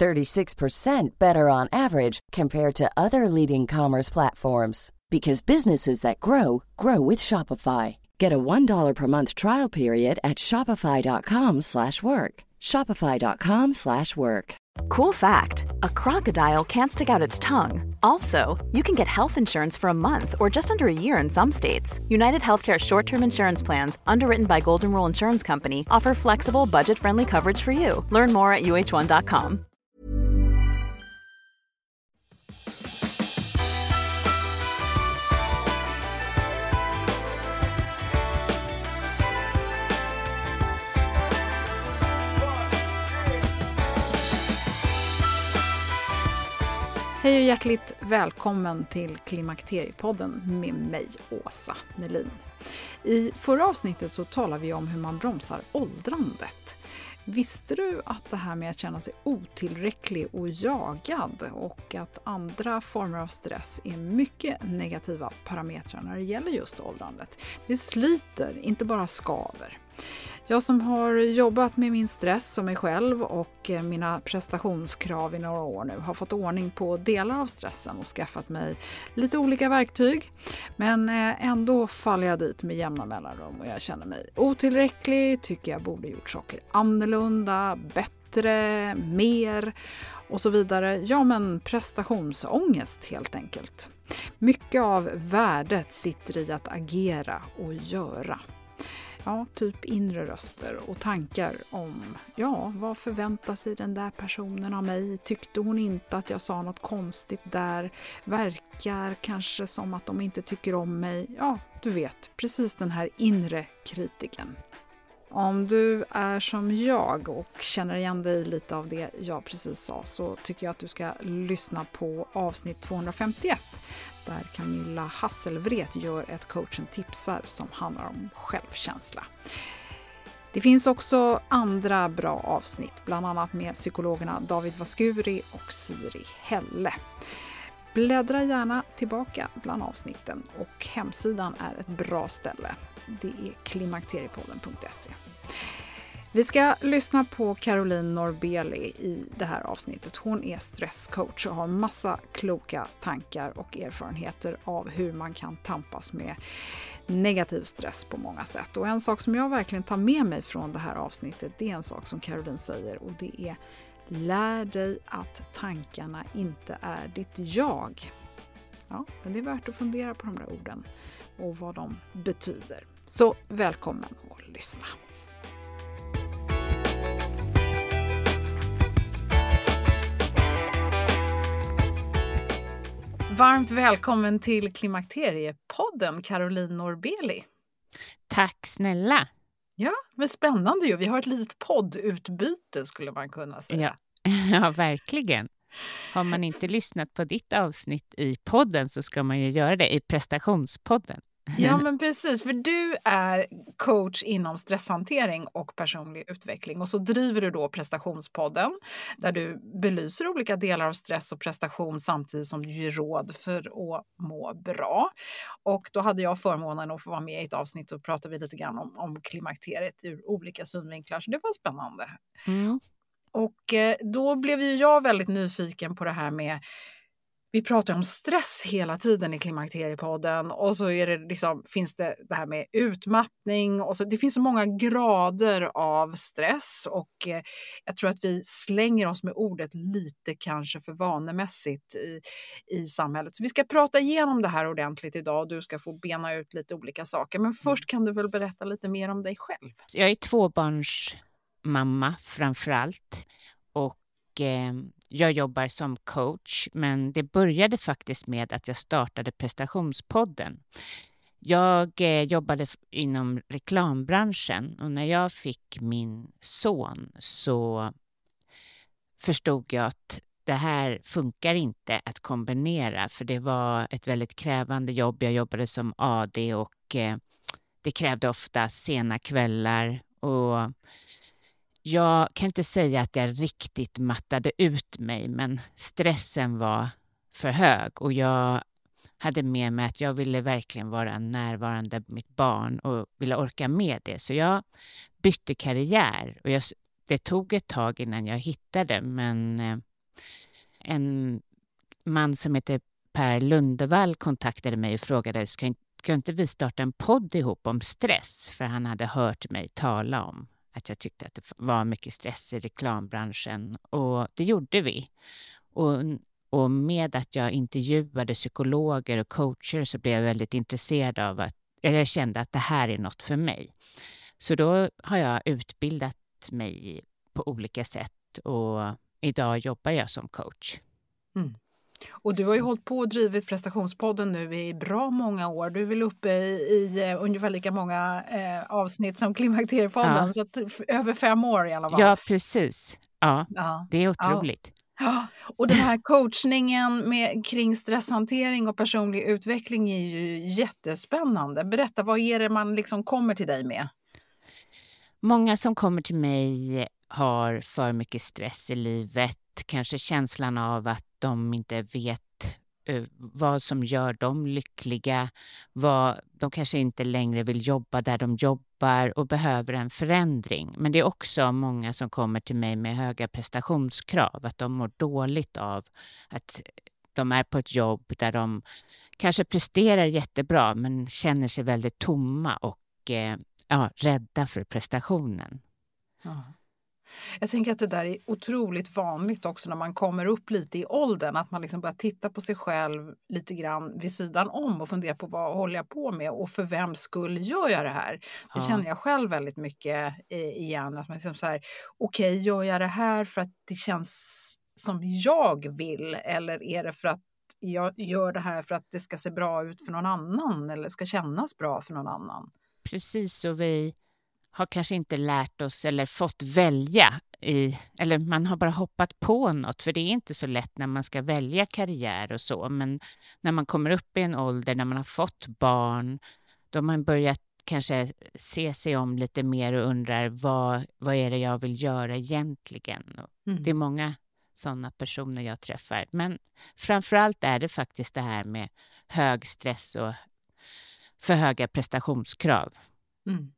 36% better on average compared to other leading commerce platforms because businesses that grow grow with Shopify. Get a $1 per month trial period at shopify.com/work. shopify.com/work. Cool fact a crocodile can't stick out its tongue. Also, you can get health insurance for a month or just under a year in some states. United Healthcare short term insurance plans, underwritten by Golden Rule Insurance Company, offer flexible, budget friendly coverage for you. Learn more at uh1.com. Hej och hjärtligt välkommen till Klimakteriepodden med mig, Åsa Melin. I förra avsnittet så talade vi om hur man bromsar åldrandet. Visste du att det här med att känna sig otillräcklig och jagad och att andra former av stress är mycket negativa parametrar när det gäller just åldrandet? Det sliter, inte bara skaver. Jag som har jobbat med min stress och mig själv och eh, mina prestationskrav i några år nu har fått ordning på delar av stressen och skaffat mig lite olika verktyg. Men eh, ändå faller jag dit med jämna mellanrum och jag känner mig otillräcklig, tycker jag borde gjort saker annorlunda, bättre, mer och så vidare. Ja, men prestationsångest helt enkelt. Mycket av värdet sitter i att agera och göra ja, typ inre röster och tankar om ja, vad förväntar sig den där personen av mig? Tyckte hon inte att jag sa något konstigt där? Verkar kanske som att de inte tycker om mig? Ja, du vet, precis den här inre kritiken. Om du är som jag och känner igen dig lite av det jag precis sa så tycker jag att du ska lyssna på avsnitt 251 där Camilla Hasselvret gör ett coachen tipsar som handlar om självkänsla. Det finns också andra bra avsnitt, bland annat med psykologerna David Vaskuri och Siri Helle. Bläddra gärna tillbaka bland avsnitten och hemsidan är ett bra ställe. Det är klimakteriepodden.se. Vi ska lyssna på Caroline Norbeli i det här avsnittet. Hon är stresscoach och har massa kloka tankar och erfarenheter av hur man kan tampas med negativ stress på många sätt. Och en sak som jag verkligen tar med mig från det här avsnittet, det är en sak som Caroline säger och det är Lär dig att tankarna inte är ditt jag. Ja, men det är värt att fundera på de där orden och vad de betyder. Så välkommen att lyssna. Varmt välkommen till Klimakteriepodden, Caroline Norbeli. Tack snälla. Ja, men spännande ju. Vi har ett litet poddutbyte skulle man kunna säga. Ja, ja verkligen. Har man inte lyssnat på ditt avsnitt i podden så ska man ju göra det i prestationspodden. Ja, men precis. För du är coach inom stresshantering och personlig utveckling och så driver du då prestationspodden där du belyser olika delar av stress och prestation samtidigt som du ger råd för att må bra. Och då hade jag förmånen att få vara med i ett avsnitt och pratade vi lite grann om, om klimakteriet ur olika synvinklar, så det var spännande. Mm. Och eh, då blev ju jag väldigt nyfiken på det här med vi pratar om stress hela tiden i Klimakteriepodden och så är det liksom, finns det det här med utmattning och så, det finns så många grader av stress och eh, jag tror att vi slänger oss med ordet lite kanske för vanemässigt i, i samhället. Så vi ska prata igenom det här ordentligt idag och du ska få bena ut lite olika saker. Men först kan du väl berätta lite mer om dig själv? Jag är tvåbarnsmamma framför allt och eh, jag jobbar som coach, men det började faktiskt med att jag startade prestationspodden. Jag eh, jobbade inom reklambranschen och när jag fick min son så förstod jag att det här funkar inte att kombinera, för det var ett väldigt krävande jobb. Jag jobbade som AD och eh, det krävde ofta sena kvällar och jag kan inte säga att jag riktigt mattade ut mig, men stressen var för hög och jag hade med mig att jag ville verkligen vara närvarande med mitt barn och ville orka med det. Så jag bytte karriär och jag, det tog ett tag innan jag hittade, men eh, en man som heter Per Lundevall kontaktade mig och frågade ska, ska inte vi starta en podd ihop om stress? För han hade hört mig tala om att jag tyckte att det var mycket stress i reklambranschen och det gjorde vi. Och, och med att jag intervjuade psykologer och coacher så blev jag väldigt intresserad av att jag kände att det här är något för mig. Så då har jag utbildat mig på olika sätt och idag jobbar jag som coach. Mm. Och du har ju hållit på och drivit prestationspodden nu i bra många år. Du är väl uppe i, i uh, ungefär lika många uh, avsnitt som Klimakteriepodden, ja. så att, över fem år i alla fall. Ja, precis. Ja, ja. det är otroligt. Ja. Och den här coachningen med, kring stresshantering och personlig utveckling är ju jättespännande. Berätta, vad är det man liksom kommer till dig med? Många som kommer till mig har för mycket stress i livet, kanske känslan av att de inte vet uh, vad som gör dem lyckliga. Vad, de kanske inte längre vill jobba där de jobbar och behöver en förändring. Men det är också många som kommer till mig med höga prestationskrav, att de mår dåligt av att eh, de är på ett jobb där de kanske presterar jättebra men känner sig väldigt tomma och eh, ja, rädda för prestationen. Ja. Jag tänker att det där är otroligt vanligt också när man kommer upp lite i åldern, att man liksom börjar titta på sig själv lite grann vid sidan om och fundera på vad håller jag på med och för vem skull gör jag det här? Det ja. känner jag själv väldigt mycket igen. Att man liksom så här, okej, okay, gör jag det här för att det känns som jag vill eller är det för att jag gör det här för att det ska se bra ut för någon annan eller ska kännas bra för någon annan? Precis, och vi har kanske inte lärt oss eller fått välja i, eller man har bara hoppat på något, för det är inte så lätt när man ska välja karriär och så, men när man kommer upp i en ålder när man har fått barn, då har man börjat kanske se sig om lite mer och undrar vad, vad är det jag vill göra egentligen? Mm. Det är många sådana personer jag träffar, men framför allt är det faktiskt det här med hög stress och för höga prestationskrav. Mm.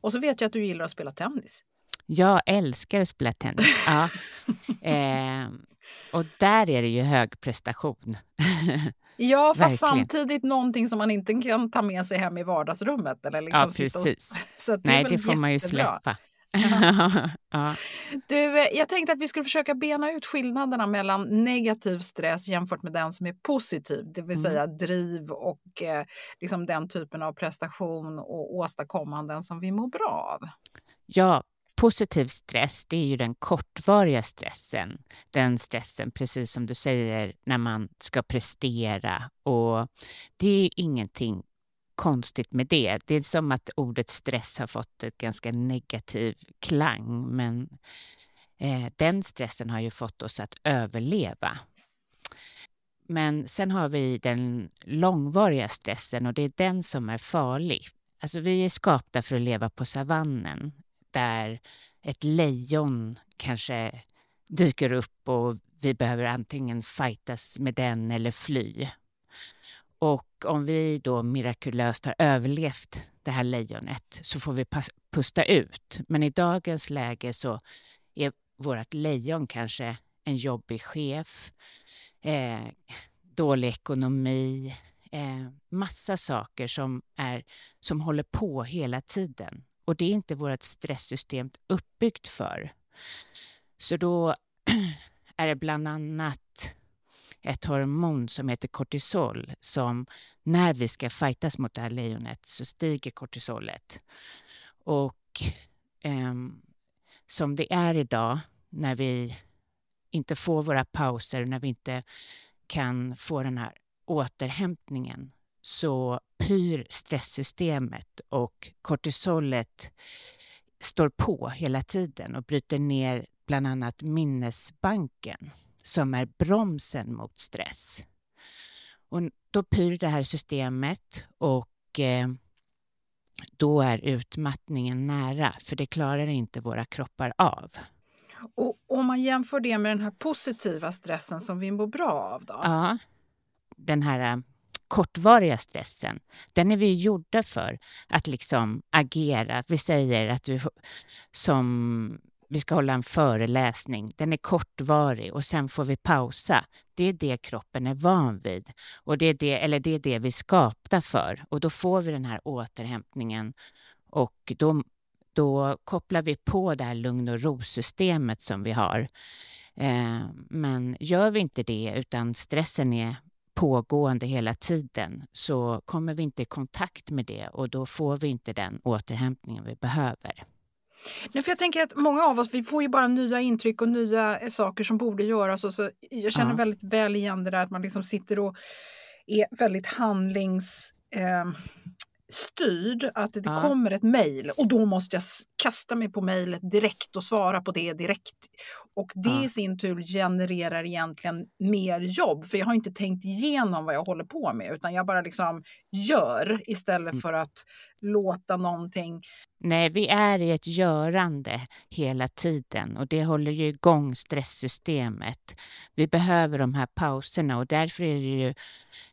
Och så vet jag att du gillar att spela tennis. Jag älskar att spela tennis. Ja. eh, och där är det ju hög prestation. ja, fast samtidigt någonting som man inte kan ta med sig hem i vardagsrummet. Eller liksom ja, precis. Och, så det Nej, det får man ju släppa. ja. Du, eh, jag tänkte att vi skulle försöka bena ut skillnaderna mellan negativ stress jämfört med den som är positiv, det vill mm. säga driv och eh, liksom den typen av prestation och åstadkommanden som vi mår bra av. Ja, positiv stress, det är ju den kortvariga stressen. Den stressen, precis som du säger, när man ska prestera och det är ingenting konstigt med det. Det är som att ordet stress har fått ett ganska negativ klang, men eh, den stressen har ju fått oss att överleva. Men sen har vi den långvariga stressen och det är den som är farlig. Alltså vi är skapta för att leva på savannen där ett lejon kanske dyker upp och vi behöver antingen fightas med den eller fly. Och om vi då mirakulöst har överlevt det här lejonet så får vi pusta ut. Men i dagens läge så är vårt lejon kanske en jobbig chef eh, dålig ekonomi, eh, massa saker som, är, som håller på hela tiden. Och det är inte vårt stresssystem uppbyggt för. Så då är det bland annat ett hormon som heter kortisol som när vi ska fightas mot det här lejonet så stiger kortisolet. Och eh, som det är idag när vi inte får våra pauser, när vi inte kan få den här återhämtningen så pyr stresssystemet och kortisolet står på hela tiden och bryter ner bland annat minnesbanken som är bromsen mot stress. Och då pyr det här systemet och eh, då är utmattningen nära, för det klarar inte våra kroppar av. Och om man jämför det med den här positiva stressen som vi mår bra av då? Ja, den här eh, kortvariga stressen, den är vi gjorda för att liksom agera. Vi säger att du som vi ska hålla en föreläsning, den är kortvarig och sen får vi pausa. Det är det kroppen är van vid och det är det, eller det, är det vi är skapta för och då får vi den här återhämtningen och då, då kopplar vi på det här lugn och ro-systemet som vi har. Eh, men gör vi inte det utan stressen är pågående hela tiden så kommer vi inte i kontakt med det och då får vi inte den återhämtningen vi behöver. Nej, för jag tänker att många av oss vi får ju bara nya intryck och nya saker som borde göras. Och så, jag känner ja. väldigt väl igen det där att man liksom sitter och är väldigt handlings... Eh, styrd att det ja. kommer ett mejl och då måste jag kasta mig på mejlet direkt och svara på det direkt. Och det ja. i sin tur genererar egentligen mer jobb för jag har inte tänkt igenom vad jag håller på med utan jag bara liksom gör istället mm. för att låta någonting Nej, vi är i ett görande hela tiden och det håller ju igång stresssystemet. Vi behöver de här pauserna och därför är det ju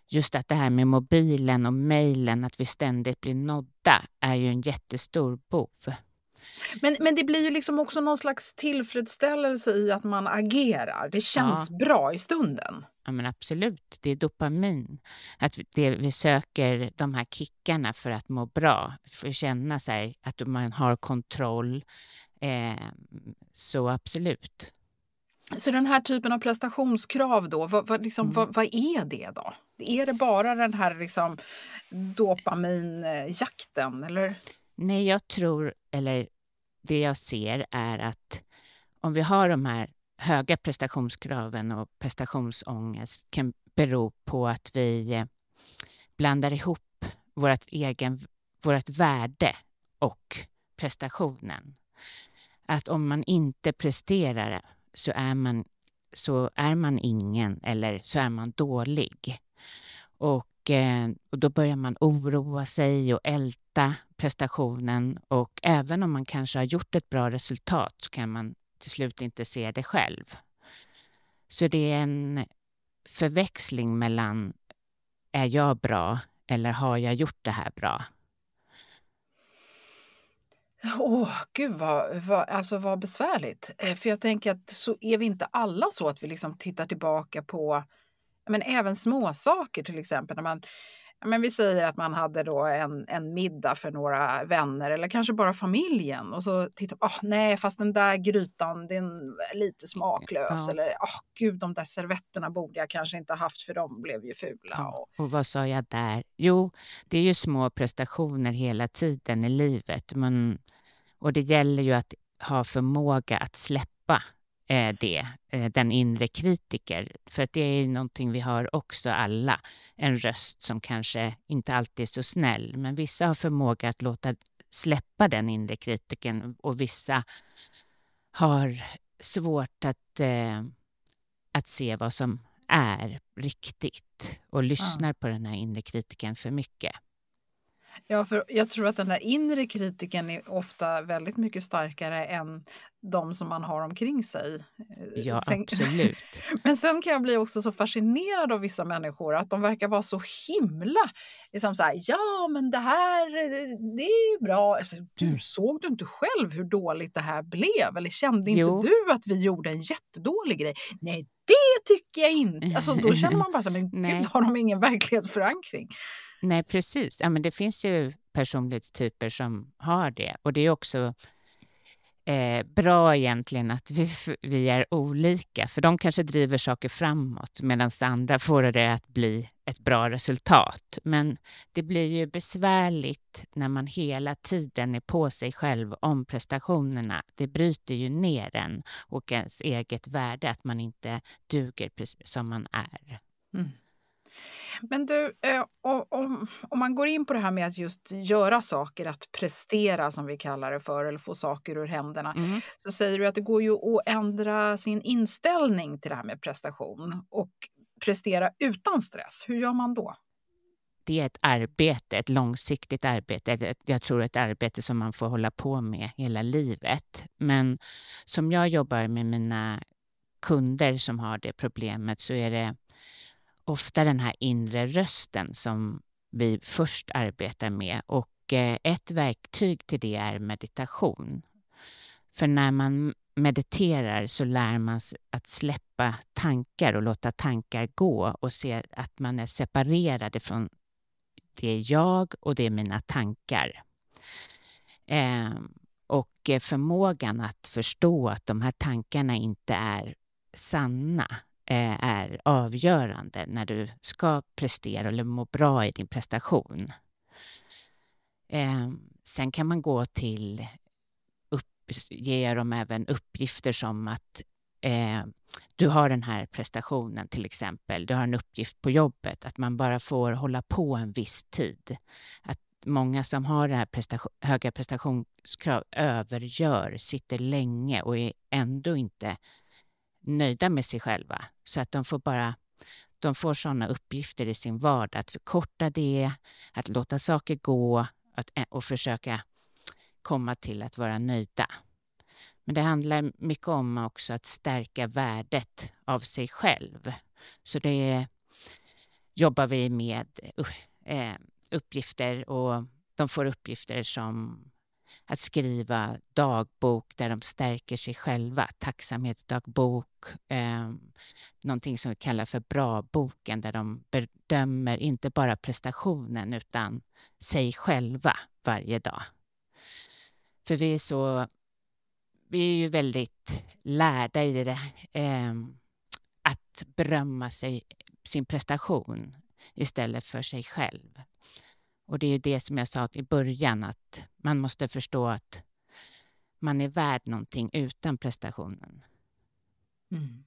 just att det här med mobilen och mejlen, att vi ständigt blir nådda, är ju en jättestor bov. Men, men det blir ju liksom också någon slags tillfredsställelse i att man agerar. Det känns ja. bra i stunden. Ja, men absolut. Det är dopamin. Att det, vi söker de här kickarna för att må bra, för att känna sig att man har kontroll. Eh, så absolut. Så den här typen av prestationskrav då, vad, vad, liksom, mm. vad, vad, är det då? Är det bara den här liksom, dopaminjakten? Eller? Nej, jag tror, eller det jag ser är att om vi har de här höga prestationskraven och prestationsångest kan bero på att vi eh, blandar ihop vårt, egen, vårt värde och prestationen. Att om man inte presterar så är man, så är man ingen eller så är man dålig. Och, eh, och då börjar man oroa sig och älta prestationen och även om man kanske har gjort ett bra resultat så kan man till slut inte se det själv. Så det är en förväxling mellan är jag bra eller har jag gjort det här bra? Åh, oh, gud vad, vad, alltså vad besvärligt. Eh, för jag tänker att så är vi inte alla så att vi liksom tittar tillbaka på men även små saker till exempel när man men vi säger att man hade då en, en middag för några vänner eller kanske bara familjen och så tittar man, oh, nej fast den där grytan den är lite smaklös ja. eller oh, gud de där servetterna borde jag kanske inte haft för de blev ju fula. Ja. Och vad sa jag där? Jo, det är ju små prestationer hela tiden i livet men, och det gäller ju att ha förmåga att släppa det, eh, den inre kritiker. För att det är någonting vi har också alla. En röst som kanske inte alltid är så snäll, men vissa har förmåga att låta släppa den inre kritiken och vissa har svårt att, eh, att se vad som är riktigt och lyssnar ja. på den här inre kritiken för mycket. Ja, för jag tror att den där inre kritiken är ofta väldigt mycket starkare än de som man har omkring sig. Ja, sen, absolut. Men sen kan jag bli också så fascinerad av vissa människor att de verkar vara så himla liksom så här, ja men det här, det är bra. Alltså, du, mm. såg du inte själv hur dåligt det här blev? Eller kände inte jo. du att vi gjorde en jättedålig grej? Nej, det tycker jag inte. Alltså, då känner man bara så men gud, har de ingen verklighetsförankring? Nej, precis. Ja, men det finns ju personlighetstyper som har det. Och det är också eh, bra egentligen att vi, vi är olika, för de kanske driver saker framåt medan det andra får det att bli ett bra resultat. Men det blir ju besvärligt när man hela tiden är på sig själv om prestationerna. Det bryter ju ner en och ens eget värde, att man inte duger som man är. Mm. Men du, eh, om, om man går in på det här med att just göra saker, att prestera som vi kallar det för, eller få saker ur händerna, mm. så säger du att det går ju att ändra sin inställning till det här med prestation och prestera utan stress. Hur gör man då? det är ett arbete, ett långsiktigt arbete. Jag tror ett arbete som man får hålla på med hela livet. Men som jag jobbar med mina kunder som har det problemet så är det ofta den här inre rösten som vi först arbetar med och eh, ett verktyg till det är meditation. För när man mediterar så lär man sig att släppa tankar och låta tankar gå och se att man är separerad från det är jag och det är mina tankar. Ehm, eh, och förmågan att förstå att de här tankarna inte är sanna Eh, är avgörande när du ska prestera eller må bra i din prestation. Ehm, sen kan man gå till, upp, ge dem även uppgifter som att eh, du har den här prestationen till exempel, du har en uppgift på jobbet, att man bara får hålla på en viss tid. Att många som har det här prestation, höga prestationskrav övergör, sitter länge och är ändå inte nöjda med sig själva. Så att de får bara de får sådana uppgifter i sin vardag, att förkorta det, att låta saker gå att, eh, och försöka komma till att vara nöjda. Men det handlar mycket om också att stärka värdet av sig själv. Så det jobbar vi med eh, uppgifter och de får uppgifter som att skriva dagbok där de stärker sig själva, tacksamhetsdagbok, eh, någonting som vi kallar för bra-boken där de bedömer inte bara prestationen utan sig själva varje dag. För vi är så, vi är ju väldigt lärda i det eh, att berömma sig, sin prestation istället för sig själv. Och det är ju det som jag sa i början, att man måste förstå att man är värd någonting utan prestationen. Mm.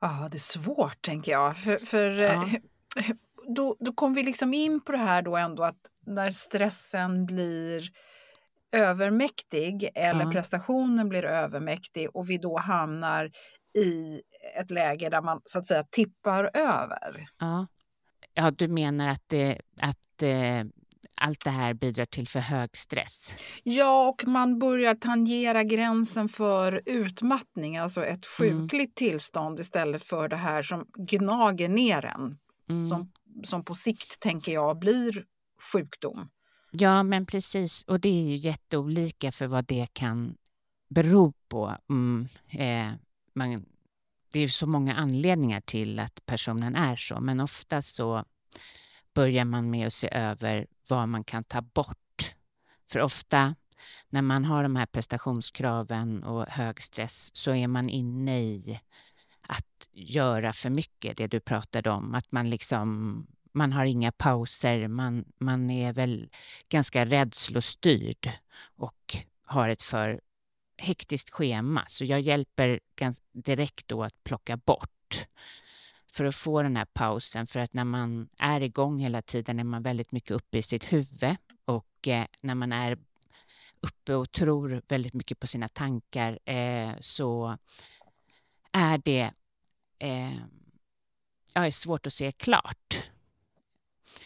Ja, det är svårt, tänker jag. För, för ja. Eh, då, då kom vi liksom in på det här då ändå att när stressen blir övermäktig eller ja. prestationen blir övermäktig och vi då hamnar i ett läge där man så att säga tippar över. Ja. Ja, du menar att, det, att eh, allt det här bidrar till för hög stress? Ja, och man börjar tangera gränsen för utmattning, alltså ett mm. sjukligt mm. tillstånd istället för det här som gnager ner en. Mm. Som, som på sikt, tänker jag, blir sjukdom. Ja, men precis. Och det är ju jätteolika för vad det kan bero på. Mm, eh, man det är så många anledningar till att personen är så, men ofta så börjar man med att se över vad man kan ta bort. För ofta när man har de här prestationskraven och hög stress så är man inne i att göra för mycket, det du pratade om. Att man liksom, man har inga pauser, man, man är väl ganska rädslostyrd och har ett för hektiskt schema, så jag hjälper direkt då att plocka bort för att få den här pausen. För att när man är igång hela tiden är man väldigt mycket uppe i sitt huvud och eh, när man är uppe och tror väldigt mycket på sina tankar eh, så är det eh, ja, är svårt att se klart.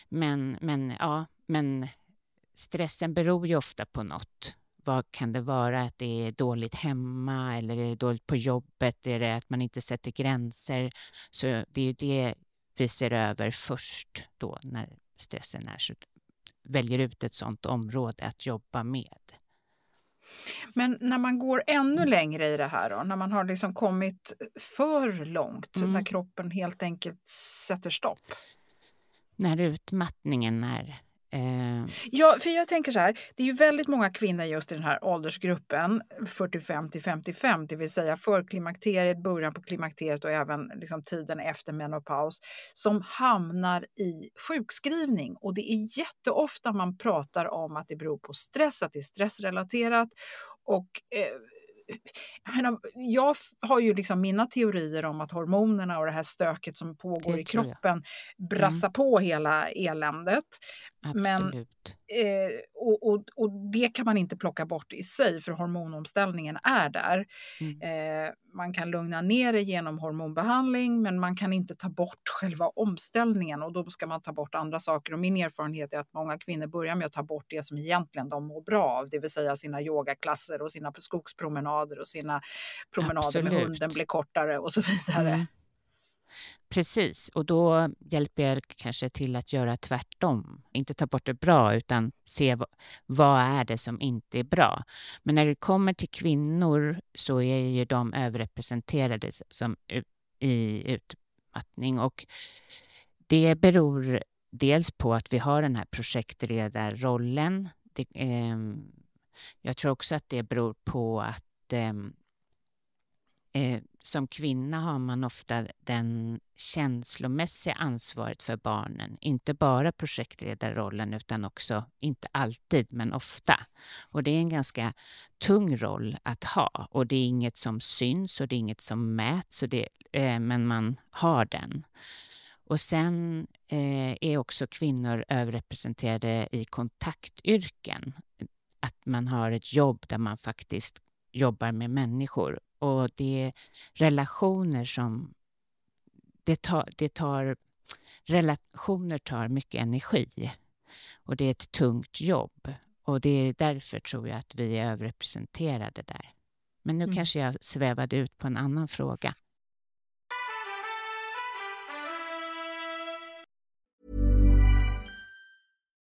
Men, men, ja, men stressen beror ju ofta på något vad kan det vara? Att det är dåligt hemma eller är det dåligt på jobbet? Är det att man inte sätter gränser? Så det är ju det vi ser över först då när stressen är så väljer ut ett sådant område att jobba med. Men när man går ännu längre i det här då, när man har liksom kommit för långt, mm. när kroppen helt enkelt sätter stopp? När utmattningen är Eh. Ja, för jag tänker så här, det är ju väldigt många kvinnor just i den här åldersgruppen 45 till 55, det vill säga för klimakteriet, början på klimakteriet och även liksom tiden efter menopaus, som hamnar i sjukskrivning. Och det är jätteofta man pratar om att det beror på stress, att det är stressrelaterat och eh, jag, har ju liksom mina teorier om att hormonerna och det här stöket som pågår i kroppen brassar mm. på hela eländet. Absolut. Men Eh, och, och, och, det kan man inte plocka bort i sig för hormonomställningen är där. Mm. Eh, man kan lugna ner det genom hormonbehandling men man kan inte ta bort själva omställningen och då ska man ta bort andra saker. Och min erfarenhet är att många kvinnor börjar med att ta bort det som egentligen de mår bra av, det vill säga sina yogaklasser och sina skogspromenader och sina promenader Absolut. med hunden blir kortare och så vidare. Mm. Precis, och då hjälper jag kanske till att göra tvärtom. Inte ta bort det bra, utan se vad är det som inte är bra. Men när det kommer till kvinnor så är ju de överrepresenterade som i utmattning och det beror dels på att vi har den här projektledarrollen. Det, eh, jag tror också att det beror på att ehm, eh, som kvinna har man ofta den känslomässiga ansvaret för barnen. Inte bara projektledarrollen utan också, inte alltid, men ofta. Och det är en ganska tung roll att ha och det är inget som syns och det är inget som mäts, och det, eh, men man har den. Och sen eh, är också kvinnor överrepresenterade i kontaktyrken. Att man har ett jobb där man faktiskt jobbar med människor och det är relationer som... Det tar, det tar, relationer tar mycket energi och det är ett tungt jobb. Och det är därför tror jag att vi är överrepresenterade där. Men nu mm. kanske jag svävade ut på en annan fråga.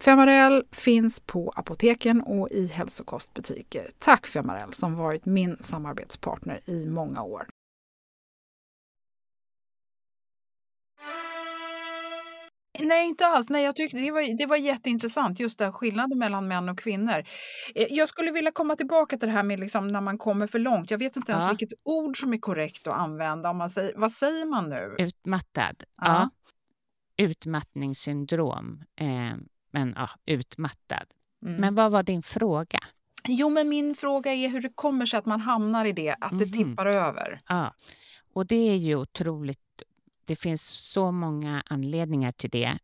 Femarel finns på apoteken och i hälsokostbutiker. Tack Femarel som varit min samarbetspartner i många år. Nej, inte alls. Nej, jag tyckte det var, det var jätteintressant, just det här skillnaden mellan män och kvinnor. Eh, jag skulle vilja komma tillbaka till det här med liksom när man kommer för långt. Jag vet inte ens Ja. vilket ord som är korrekt att använda. Om man säger, vad säger man nu? Utmattad. Ja. Ja. Utmattningssyndrom. Eh, men ja, utmattad. Mm. Men vad var din fråga? Jo, men min fråga är hur det kommer sig att man hamnar i det, att det Mhm. tippar över. Ja, och det är ju otroligt. Det finns så många anledningar till det.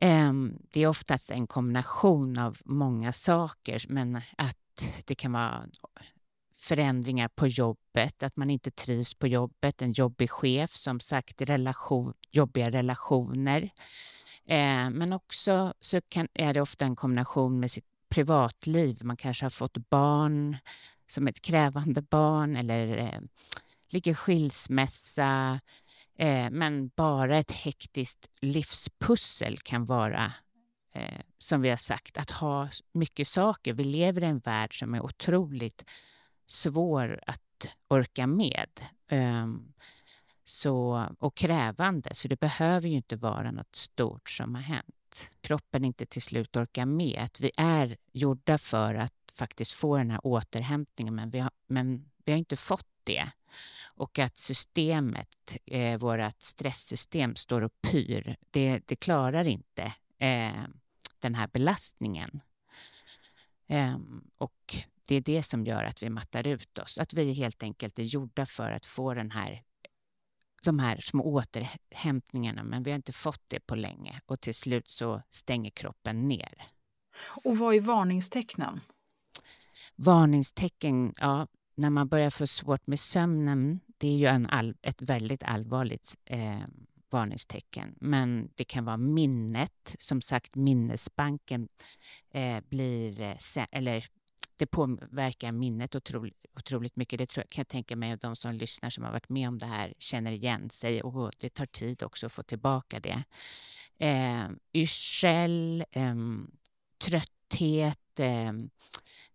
Ehm, Det är oftast en kombination av många saker, men att det kan vara förändringar på jobbet, att man inte trivs på jobbet, en jobbig chef, som sagt, relation, jobbiga relationer. Eh, Men också så kan, är det ofta en kombination med sitt privatliv. Man kanske har fått barn som ett krävande barn eller eh, ligger skilsmässa. Eh, men bara ett hektiskt livspussel kan vara, eh, som vi har sagt, att ha mycket saker. Vi lever i en värld som är otroligt svår att orka med. Ehm, så, och krävande, så det behöver ju inte vara något stort som har hänt. Kroppen inte till slut orkar med. Att vi är gjorda för att faktiskt få den här återhämtningen, men vi har, men vi har inte fått det. Och att systemet, eh, vårt stresssystem, står och pyr. Det, det klarar inte eh, den här belastningen. Eh, och det är det som gör att vi mattar ut oss. Att vi helt enkelt är gjorda för att få den här, de här små återhämtningarna, men vi har inte fått det på länge. Och till slut så stänger kroppen ner. Och vad är varningstecknen? Varningstecken, ja, när man börjar få svårt med sömnen, det är ju en all, ett väldigt allvarligt eh, varningstecken. Men det kan vara minnet, som sagt minnesbanken eh, blir, eh, eller det påverkar minnet otroligt, otroligt mycket. Det tror jag, kan jag tänka mig att de som lyssnar som har varit med om det här känner igen sig och det tar tid också att få tillbaka det. Eh, yrsel, eh, trötthet, Eh,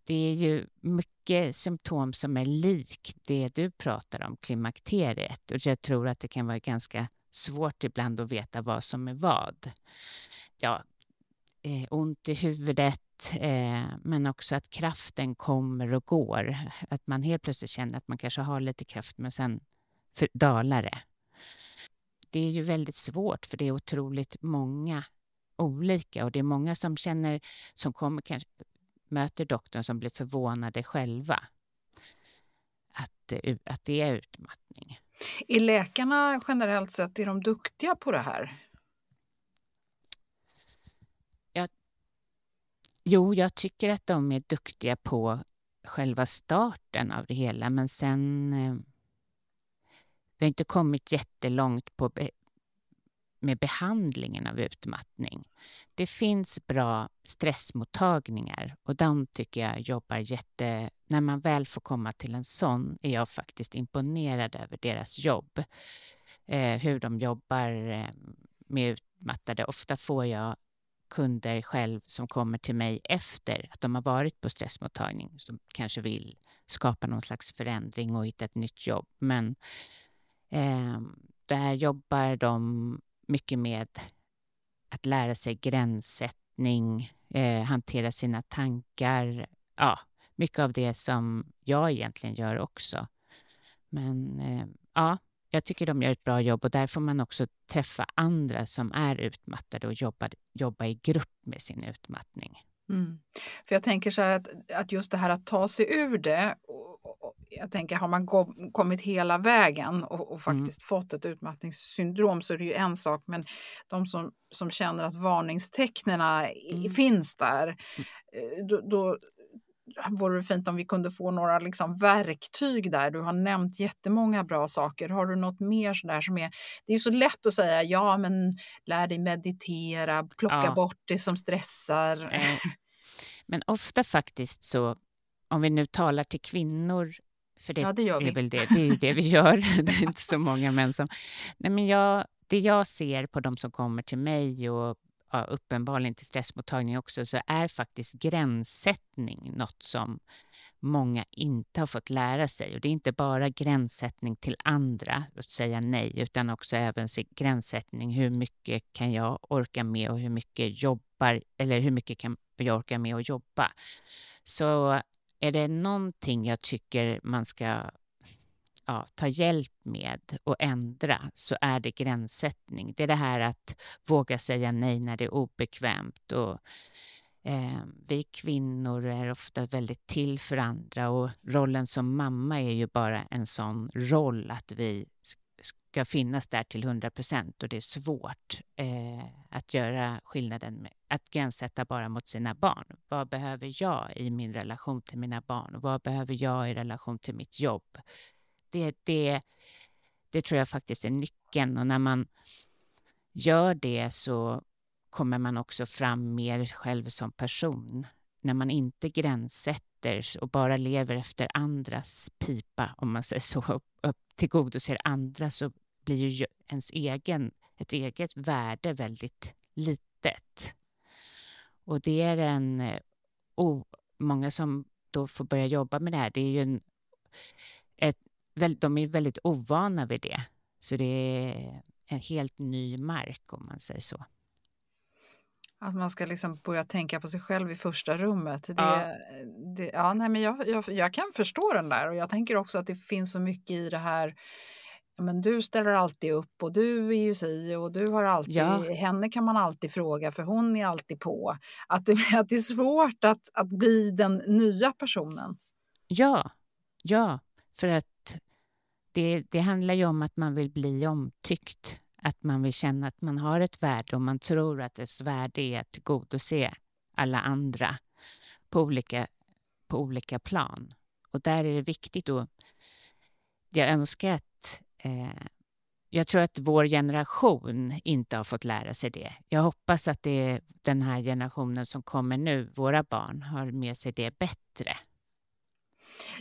det är ju mycket symptom som är lik det du pratar om, klimakteriet. Och jag tror att det kan vara ganska svårt ibland att veta vad som är vad. Ja, eh, ont i huvudet, eh, men också att kraften kommer och går. Att man helt plötsligt känner att man kanske har lite kraft, men sen för, dalar det. Det är ju väldigt svårt, för det är otroligt många olika och det är många som känner, som kommer kanske möter doktorn som blir förvånade själva. Att, eh, att det är utmattning. Är läkarna generellt sett är de duktiga på det här? Jo, jag tycker att de är duktiga på själva starten av det hela, men sen... Eh, vi har inte kommit jättelångt på be, med behandlingen av utmattning. Det finns bra stressmottagningar och de tycker jag jobbar jätte... När man väl får komma till en sån är jag faktiskt imponerad över deras jobb. Eh, hur de jobbar eh, med utmattade. Ofta får jag kunder själv som kommer till mig efter att de har varit på stressmottagning som kanske vill skapa någon slags förändring och hitta ett nytt jobb. Men eh, där jobbar de mycket med att lära sig gränssättning, eh, hantera sina tankar. Ja, mycket av det som jag egentligen gör också. Men eh, ja, jag tycker de gör ett bra jobb och där får man också träffa andra som är utmattade och jobba, jobba i grupp med sin utmattning. Mm. För jag tänker så här att, att just det här att ta sig ur det. Och, och, jag tänker har man go- kommit hela vägen och, och faktiskt fått ett utmattningssyndrom så är det ju en sak. Men de som, som känner att varningstecknen Mm. finns där. eh, Då, då vore det fint om vi kunde få några liksom verktyg där. Du har nämnt jättemånga bra saker. Har du något mer sådär som är... Det är så lätt att säga ja, men lär dig meditera, plocka Ja. bort det som stressar. Eh, Men ofta faktiskt så, om vi nu talar till kvinnor, för det, Ja, det gör vi. är väl det, det är det vi gör, det är inte så många män som... Nej, men jag, det jag ser på de som kommer till mig och ja, uppenbarligen till stressmottagning också, så är faktiskt gränssättning något som många inte har fått lära sig. Och det är inte bara gränssättning till andra, att säga nej, utan också även gränssättning. Hur mycket kan jag orka med och hur mycket jobbar, eller hur mycket kan jag orka med att jobba? Så är det någonting jag tycker man ska ja, ta hjälp med och ändra så är det gränssättning. Det är det här att våga säga nej när det är obekvämt. Och, eh, vi kvinnor är ofta väldigt till för andra och rollen som mamma är ju bara en sån roll att vi ska finnas där till 100 procent och det är svårt eh, att göra skillnaden med att gränssätta bara mot sina barn. Vad behöver jag i min relation till mina barn? Vad behöver jag i relation till mitt jobb? Det, det, det tror jag faktiskt är nyckeln och när man gör det så kommer man också fram mer själv som person. När man inte gränssätter och bara lever efter andras pipa, om man säger så, upp, upp tillgodoser andra så blir ju ens egen, ett eget värde väldigt litet. Och det är en... Oh, många som då får börja jobba med det här, det är ju en, de är väldigt ovana vid det. Så det är en helt ny mark, om man säger så. Att man ska liksom börja tänka på sig själv i första rummet. Det, ja. Det, ja, nej, men jag, jag, jag, kan förstå den där och jag tänker också att det finns så mycket i det här men du ställer alltid upp och du är ju si och du har alltid, ja. henne kan man alltid fråga för hon är alltid på. Att det, att det är svårt att, att bli den nya personen. Ja, ja, för att det, det handlar ju om att man vill bli omtyckt. Att man vill känna att man har ett värde och man tror att dess värde är att tillgodose alla andra på olika, på olika plan. Och där är det viktigt att jag önskar att eh, jag tror att vår generation inte har fått lära sig det. Jag hoppas att det är den här generationen som kommer nu, våra barn, har med sig det bättre.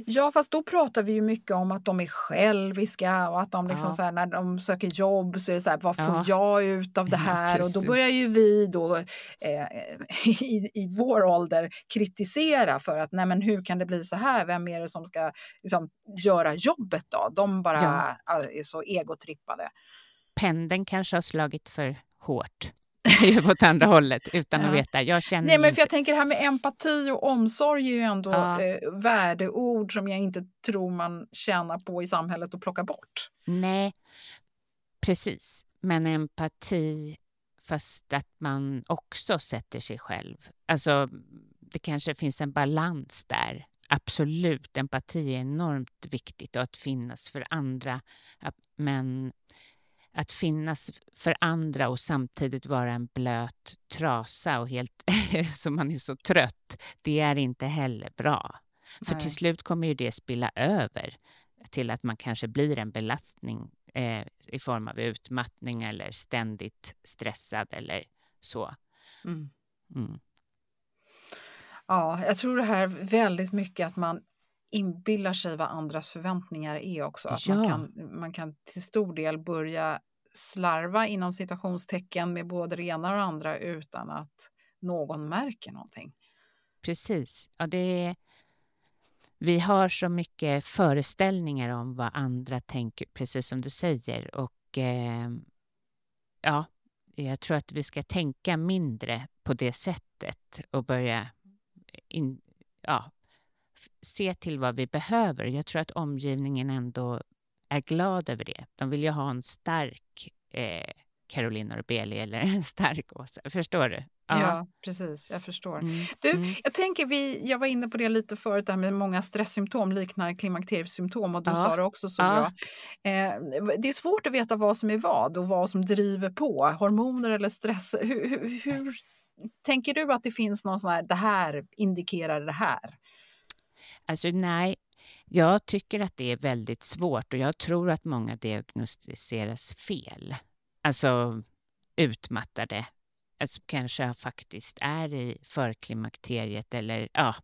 Ja, fast då pratar vi ju mycket om att de är själviska och att de liksom ja. så här, när de söker jobb så är det så här, vad får ja. jag ut av det här? Ja, och då börjar ju vi då eh, i, i vår ålder kritisera för att nej men hur kan det bli så här? Vem är det som ska liksom, göra jobbet då? De bara är så egotrippade. Pendeln kanske har slagit för hårt åt andra hållet utan ja. att veta. Jag känner Nej, men för jag tänker det här med empati och omsorg är ju ändå ja. eh, värdeord som jag inte tror man tjänar på i samhället att plocka bort. Nej, precis. Men empati fast att man också sätter sig själv. Alltså, det kanske finns en balans där. Absolut, empati är enormt viktigt och att finnas för andra. Men att finnas för andra och samtidigt vara en blöt trasa och helt så man är så trött, det är inte heller bra. För Nej. till slut kommer ju det spilla över till att man kanske blir en belastning eh, i form av utmattning eller ständigt stressad eller så. Mm. Mm. Ja, jag tror det här väldigt mycket att man inbillar sig vad andras förväntningar är också. Att ja. man, kan, man kan till stor del börja slarva inom citationstecken med både det ena och det andra utan att någon märker någonting. Precis. Ja, det är, vi har så mycket föreställningar om vad andra tänker, precis som du säger. Och eh, ja, jag tror att vi ska tänka mindre på det sättet och börja in, ja, se till vad vi behöver. Jag tror att omgivningen ändå är glad över det. De vill ju ha en stark eh, Caroline Norbeli eller en stark Åsa. Förstår du? Ja. ja, precis. Jag förstår. Mm. Du, mm. jag tänker vi, jag var inne på det lite förut, där med många stresssymptom liknar klimakteriesymptom och du ja. sa det också så ja. bra. Eh, det är svårt att veta vad som är vad och vad som driver på, hormoner eller stress. Hur, hur, hur tänker du att det finns någon sån här, det här indikerar det här? Alltså nej, jag tycker att det är väldigt svårt och jag tror att många diagnostiseras fel. Alltså utmattade, alltså kanske faktiskt är i förklimakteriet eller ja,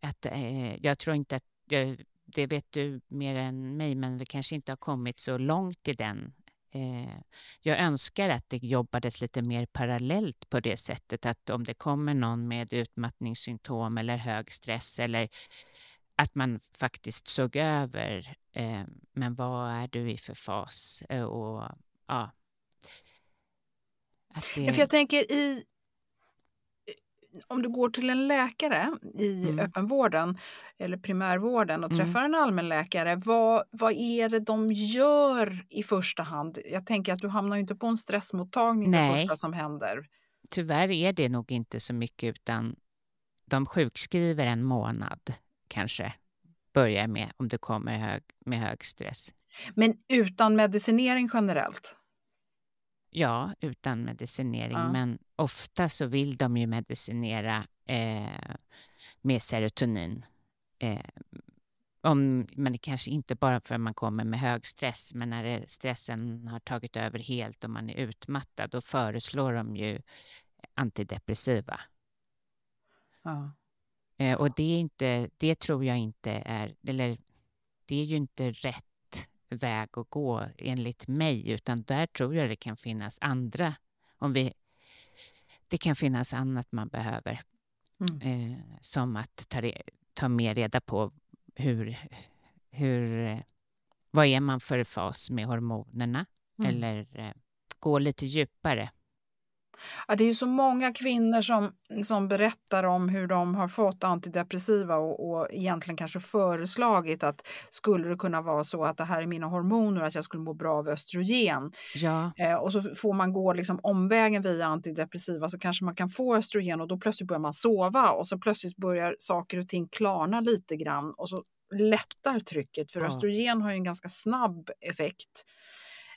att eh, jag tror inte att, eh, det vet du mer än mig, men vi kanske inte har kommit så långt i den Eh, jag önskar att det jobbades lite mer parallellt på det sättet att om det kommer någon med utmattningssymptom eller hög stress eller att man faktiskt såg över, eh, men vad är du i för fas? Eh, och ja. Det... För jag tänker i om du går till en läkare i mm. öppenvården eller primärvården och mm. träffar mm. en allmänläkare, vad, vad är det de gör i första hand? Jag tänker att du hamnar inte på en stressmottagning Nej. det första som händer. Tyvärr är det nog inte så mycket utan de sjukskriver en månad kanske, börjar med om du kommer hög, med hög stress. Men utan medicinering generellt? Ja, utan medicinering, ja. men ofta så vill de ju medicinera eh, med serotonin. Eh, om, men det kanske inte bara för att man kommer med hög stress, men när det, stressen har tagit över helt och man är utmattad, då föreslår de ju antidepressiva. Ja. Eh, och det, är inte, det tror jag inte är, eller det är ju inte rätt väg att gå enligt mig, utan där tror jag det kan finnas andra, om vi, det kan finnas annat man behöver, mm. eh, som att ta, ta mer reda på hur, hur, vad är man för fas med hormonerna, mm. eller eh, gå lite djupare Ja, det är ju så många kvinnor som, som berättar om hur de har fått antidepressiva och, och egentligen kanske föreslagit att skulle det kunna vara så att det här är mina hormoner, att jag skulle må bra av östrogen. Ja. Eh, och så får man gå liksom omvägen via antidepressiva så kanske man kan få östrogen och då plötsligt börjar man sova och så plötsligt börjar saker och ting klarna lite grann och så lättar trycket för ja. östrogen har ju en ganska snabb effekt.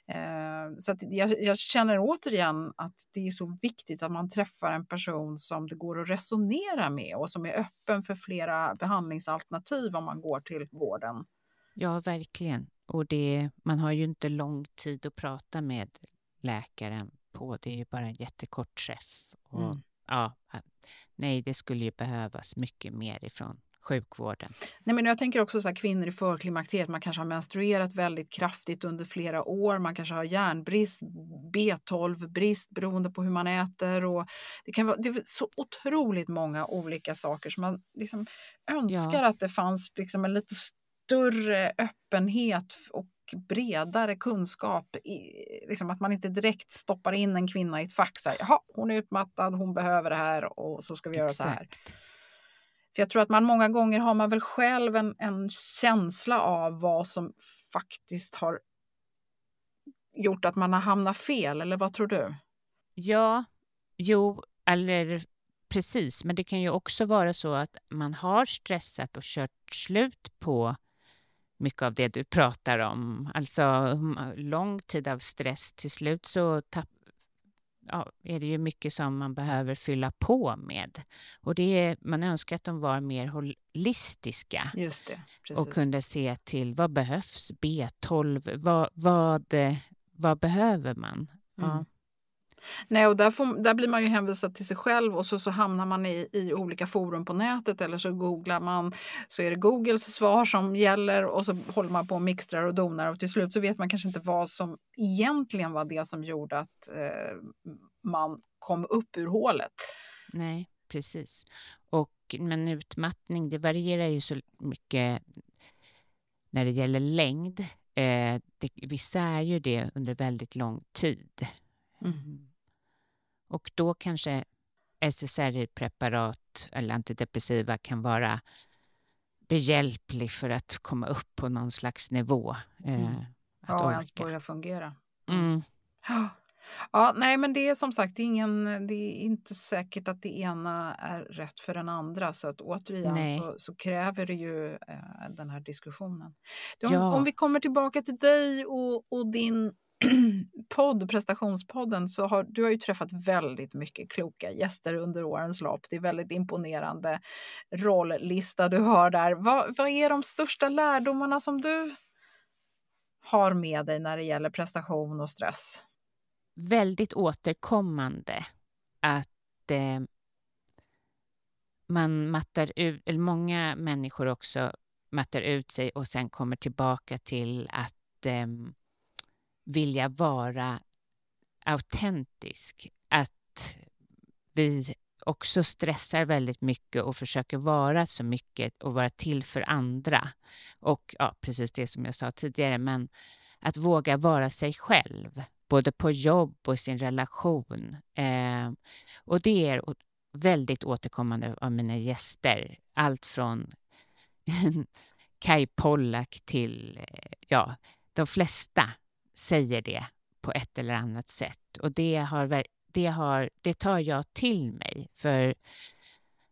Eh, så jag, jag, känner återigen att det är så viktigt att man träffar en person som det går att resonera med och som är öppen för flera behandlingsalternativ om man går till vården. Ja, verkligen. Och det, man har ju inte lång tid att prata med läkaren på. Det är ju bara en jättekort träff. Och, mm. ja, nej, det skulle ju behövas mycket mer ifrån sjukvården. Nej, men jag tänker också så här, kvinnor i förklimakteriet, man kanske har menstruerat väldigt kraftigt under flera år, man kanske har järnbrist, B12-brist beroende på hur man äter. Och det, kan vara, det är så otroligt många olika saker som man liksom önskar ja. att det fanns liksom en lite större öppenhet och bredare kunskap. I, liksom att man inte direkt stoppar in en kvinna i ett fack. Så här, Jaha, hon är utmattad, hon behöver det här och så ska vi göra Exakt. så här. För jag tror att man många gånger har man väl själv en, en känsla av vad som faktiskt har gjort att man har hamnat fel, eller vad tror du? Ja, jo, eller precis, men det kan ju också vara så att man har stressat och kört slut på mycket av det du pratar om. Alltså lång tid av stress, till slut så tapp, ja, är det ju mycket som man behöver fylla på med. Och det är, man önskar att de var mer holistiska. Det, och kunde se till vad behövs, B12, vad, vad, vad behöver man? Ja. Mm. Nej, och där, får, där blir man ju hänvisad till sig själv och så, så hamnar man i, i olika forum på nätet eller så googlar man så är det Googles svar som gäller och så håller man på och mixtrar och donar och till slut så vet man kanske inte vad som egentligen var det som gjorde att eh, man kom upp ur hålet. Nej, precis. Och, men utmattning, det varierar ju så mycket när det gäller längd. Eh, det, vissa är ju det under väldigt lång tid. Mm. Och då kanske SSRI-preparat eller antidepressiva kan vara behjälplig för att komma upp på någon slags nivå. Eh, mm. ja, ens börja fungera. Mm. Ja, nej, men det är som sagt ingen, det är inte säkert att det ena är rätt för den andra. Så att återigen så, så, kräver det ju eh, den här diskussionen. Om, ja. om, vi kommer tillbaka till dig och, och din podd, prestationspodden, så har du har ju träffat väldigt mycket kloka gäster under årens lopp. Det är väldigt imponerande rolllista du har där. Vad, vad är de största lärdomarna som du har med dig när det gäller prestation och stress? Väldigt återkommande att eh, man mattar ut, eller många människor också mattar ut sig och sen kommer tillbaka till att eh, vilja vara autentisk. Att vi också stressar väldigt mycket och försöker vara så mycket och vara till för andra. Och ja, precis det som jag sa tidigare, men att våga vara sig själv, både på jobb och i sin relation. Eh, och det är väldigt återkommande av mina gäster. Allt från Kai Pollak till, eh, ja, de flesta säger det på ett eller annat sätt. Och det, har, det, har, det tar jag till mig. För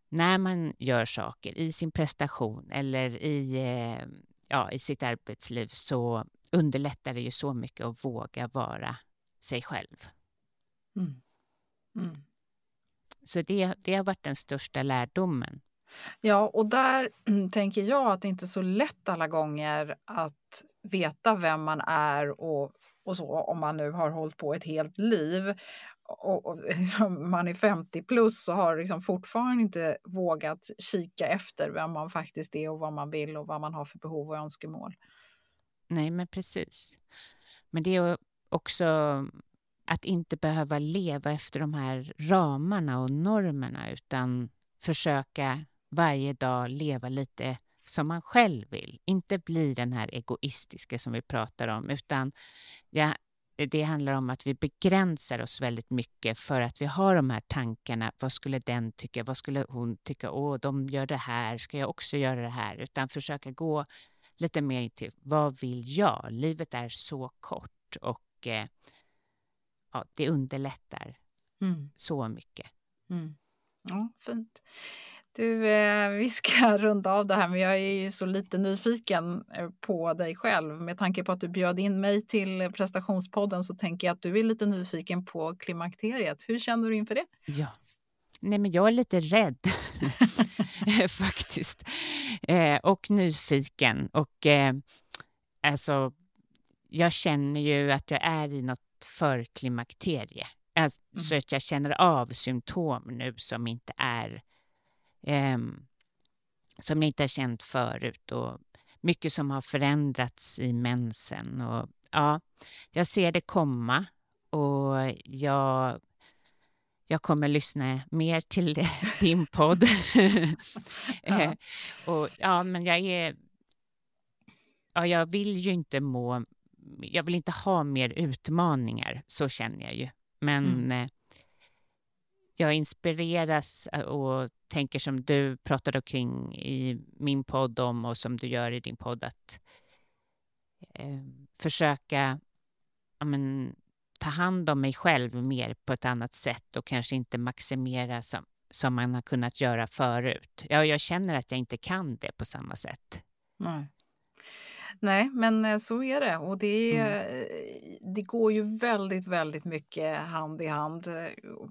när man gör saker i sin prestation eller i, eh, ja, i sitt arbetsliv så underlättar det ju så mycket att våga vara sig själv. Mm. Mm. Så det, det har varit den största lärdomen. Ja, och där tänker jag att det inte är så lätt alla gånger att veta vem man är och, och så om man nu har hållit på ett helt liv. Och, och liksom, man är 50 plus och har liksom fortfarande inte vågat kika efter vem man faktiskt är och vad man vill och vad man har för behov och önskemål. Nej, men precis. Men det är också att inte behöva leva efter de här ramarna och normerna utan försöka varje dag leva lite som man själv vill. Inte bli den här egoistiska som vi pratar om, utan ja, det handlar om att vi begränsar oss väldigt mycket för att vi har de här tankarna. Vad skulle den tycka? Vad skulle hon tycka? Åh, de gör det här. Ska jag också göra det här? Utan försöka gå lite mer till vad vill jag? Livet är så kort och eh, ja, det underlättar mm. så mycket. Mm. Ja, fint. Du, eh, vi ska runda av det här, men jag är ju så lite nyfiken eh, på dig själv. Med tanke på att du bjöd in mig till prestationspodden så tänker jag att du är lite nyfiken på klimakteriet. Hur känner du inför det? Ja. Nej, men jag är lite rädd faktiskt. Eh, och nyfiken. Och eh, alltså, jag känner ju att jag är i något förklimakterie. Alltså mm. att jag känner av symptom nu som inte är eh, som jag inte har känt förut och mycket som har förändrats i mensen. Och, ja, jag ser det komma och jag, jag kommer lyssna mer till din podd. ja. Eh, och, ja, men jag är... Ja, jag vill ju inte må... Jag vill inte ha mer utmaningar, så känner jag ju. Men mm. Jag inspireras eh, och tänker som du pratade kring i min podd om och som du gör i din podd, att eh, försöka ja, men, ta hand om mig själv mer på ett annat sätt och kanske inte maximera som, som man har kunnat göra förut. Ja, jag känner att jag inte kan det på samma sätt. Nej. Nej, men eh, så är det. Och det, mm. det går ju väldigt, väldigt mycket hand i hand eh,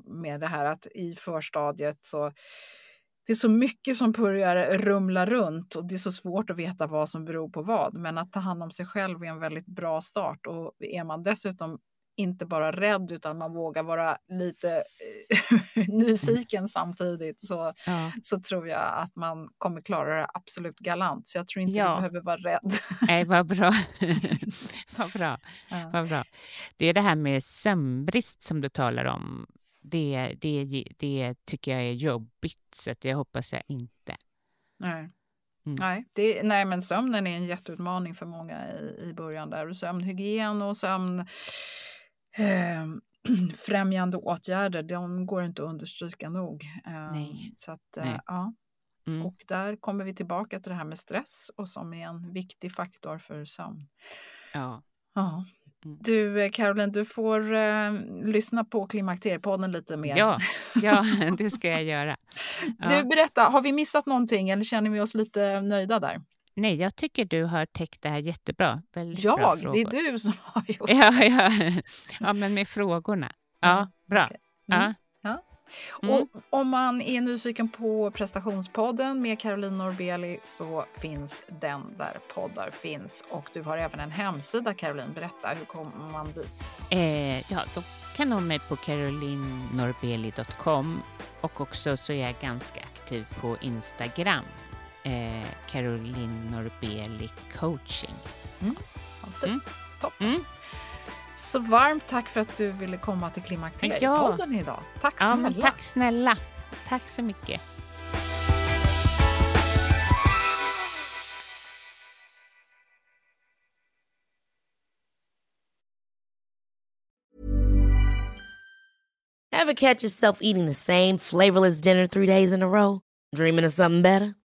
med det här att i förstadiet så det är så mycket som börjar rumla runt och det är så svårt att veta vad som beror på vad. Men att ta hand om sig själv är en väldigt bra start och är man dessutom inte bara rädd utan man vågar vara lite eh, nyfiken samtidigt så, ja. så tror jag att man kommer klara det absolut galant. Så jag tror inte ja. du behöver vara rädd. Nej, vad bra. vad, bra. Ja. vad bra. Det är det här med sömnbrist som du talar om. Det, det, det tycker jag är jobbigt, så jag hoppas jag inte. Nej. Mm. Nej, det, nej, men sömnen är en jätteutmaning för många i, i början. där. Sömnhygien och sömn eh, främjande åtgärder, de går inte att understryka nog. Eh, Nej. Så att, eh, ja. Mm. Och där kommer vi tillbaka till det här med stress och som är en viktig faktor för sömn. Ja. ja. Mm. Du eh, Caroline, du får eh, lyssna på Klimakteriepodden lite mer. Ja, ja, det ska jag göra. Ja. Du, berätta, har vi missat någonting eller känner vi oss lite nöjda där? Nej, jag tycker du har täckt det här jättebra. Väldigt jag? Bra det är du som har gjort det. Ja, ja. ja men med frågorna. Ja, mm, bra. Okay. Mm. Ja. Mm. Och om man är nyfiken på prestationspodden med Caroline Norbeli så finns den där poddar finns. Och du har även en hemsida, Caroline. Berätta, hur kommer man dit? Eh, ja, då kan man mig på carolinnorbeli.com och också så är jag ganska aktiv på Instagram eh, Caroline Norbeli coaching. Mm. Ja, fint. Mm. Toppen. Mm. Så varmt tack för att du ville komma till Klimakteriepodden ja. idag. Tack ja, snälla. tack snälla. Tack så mycket. Ever catch yourself eating the same flavorless dinner three days in a row? Dreaming of something better?